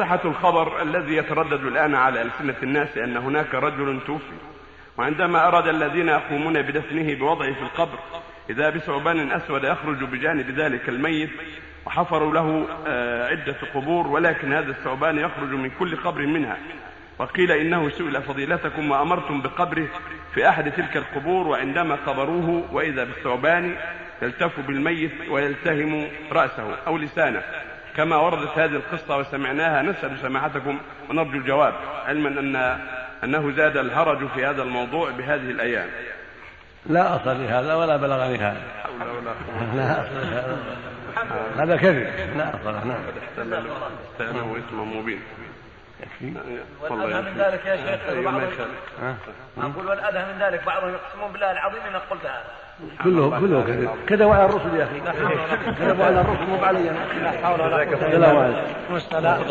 صحة الخبر الذي يتردد الآن على ألسنة الناس أن هناك رجل توفي وعندما أراد الذين يقومون بدفنه بوضعه في القبر إذا بثعبان أسود يخرج بجانب ذلك الميت وحفروا له آه، عدة قبور ولكن هذا الثعبان يخرج من كل قبر منها. وقيل إنه سئل فضيلتكم وأمرتم بقبره في أحد تلك القبور وعندما قبروه وإذا بالثعبان يلتف بالميت ويلتهم رأسه أو لسانه. كما وردت هذه القصة وسمعناها نسأل سماحتكم ونرجو الجواب علما أن أنه زاد الهرج في هذا الموضوع بهذه الأيام. لا أصل لهذا ولا بلغني هذا. حول ولا قوة لا أصل لهذا هذا. كذب. لا أصل نعم استعلم اسم مبين. يكفي والأدهى من. ذلك يا شيخ أيوة ها؟ أقول والأدهى من ذلك بعضهم يقسمون بالله العظيم إن قلت هذا. كله كله كذب كذبوا على الرسل يا أخي. كذبوا على الرسل مو علي أنا لا حول ولا قوة. لا وعلا والسلام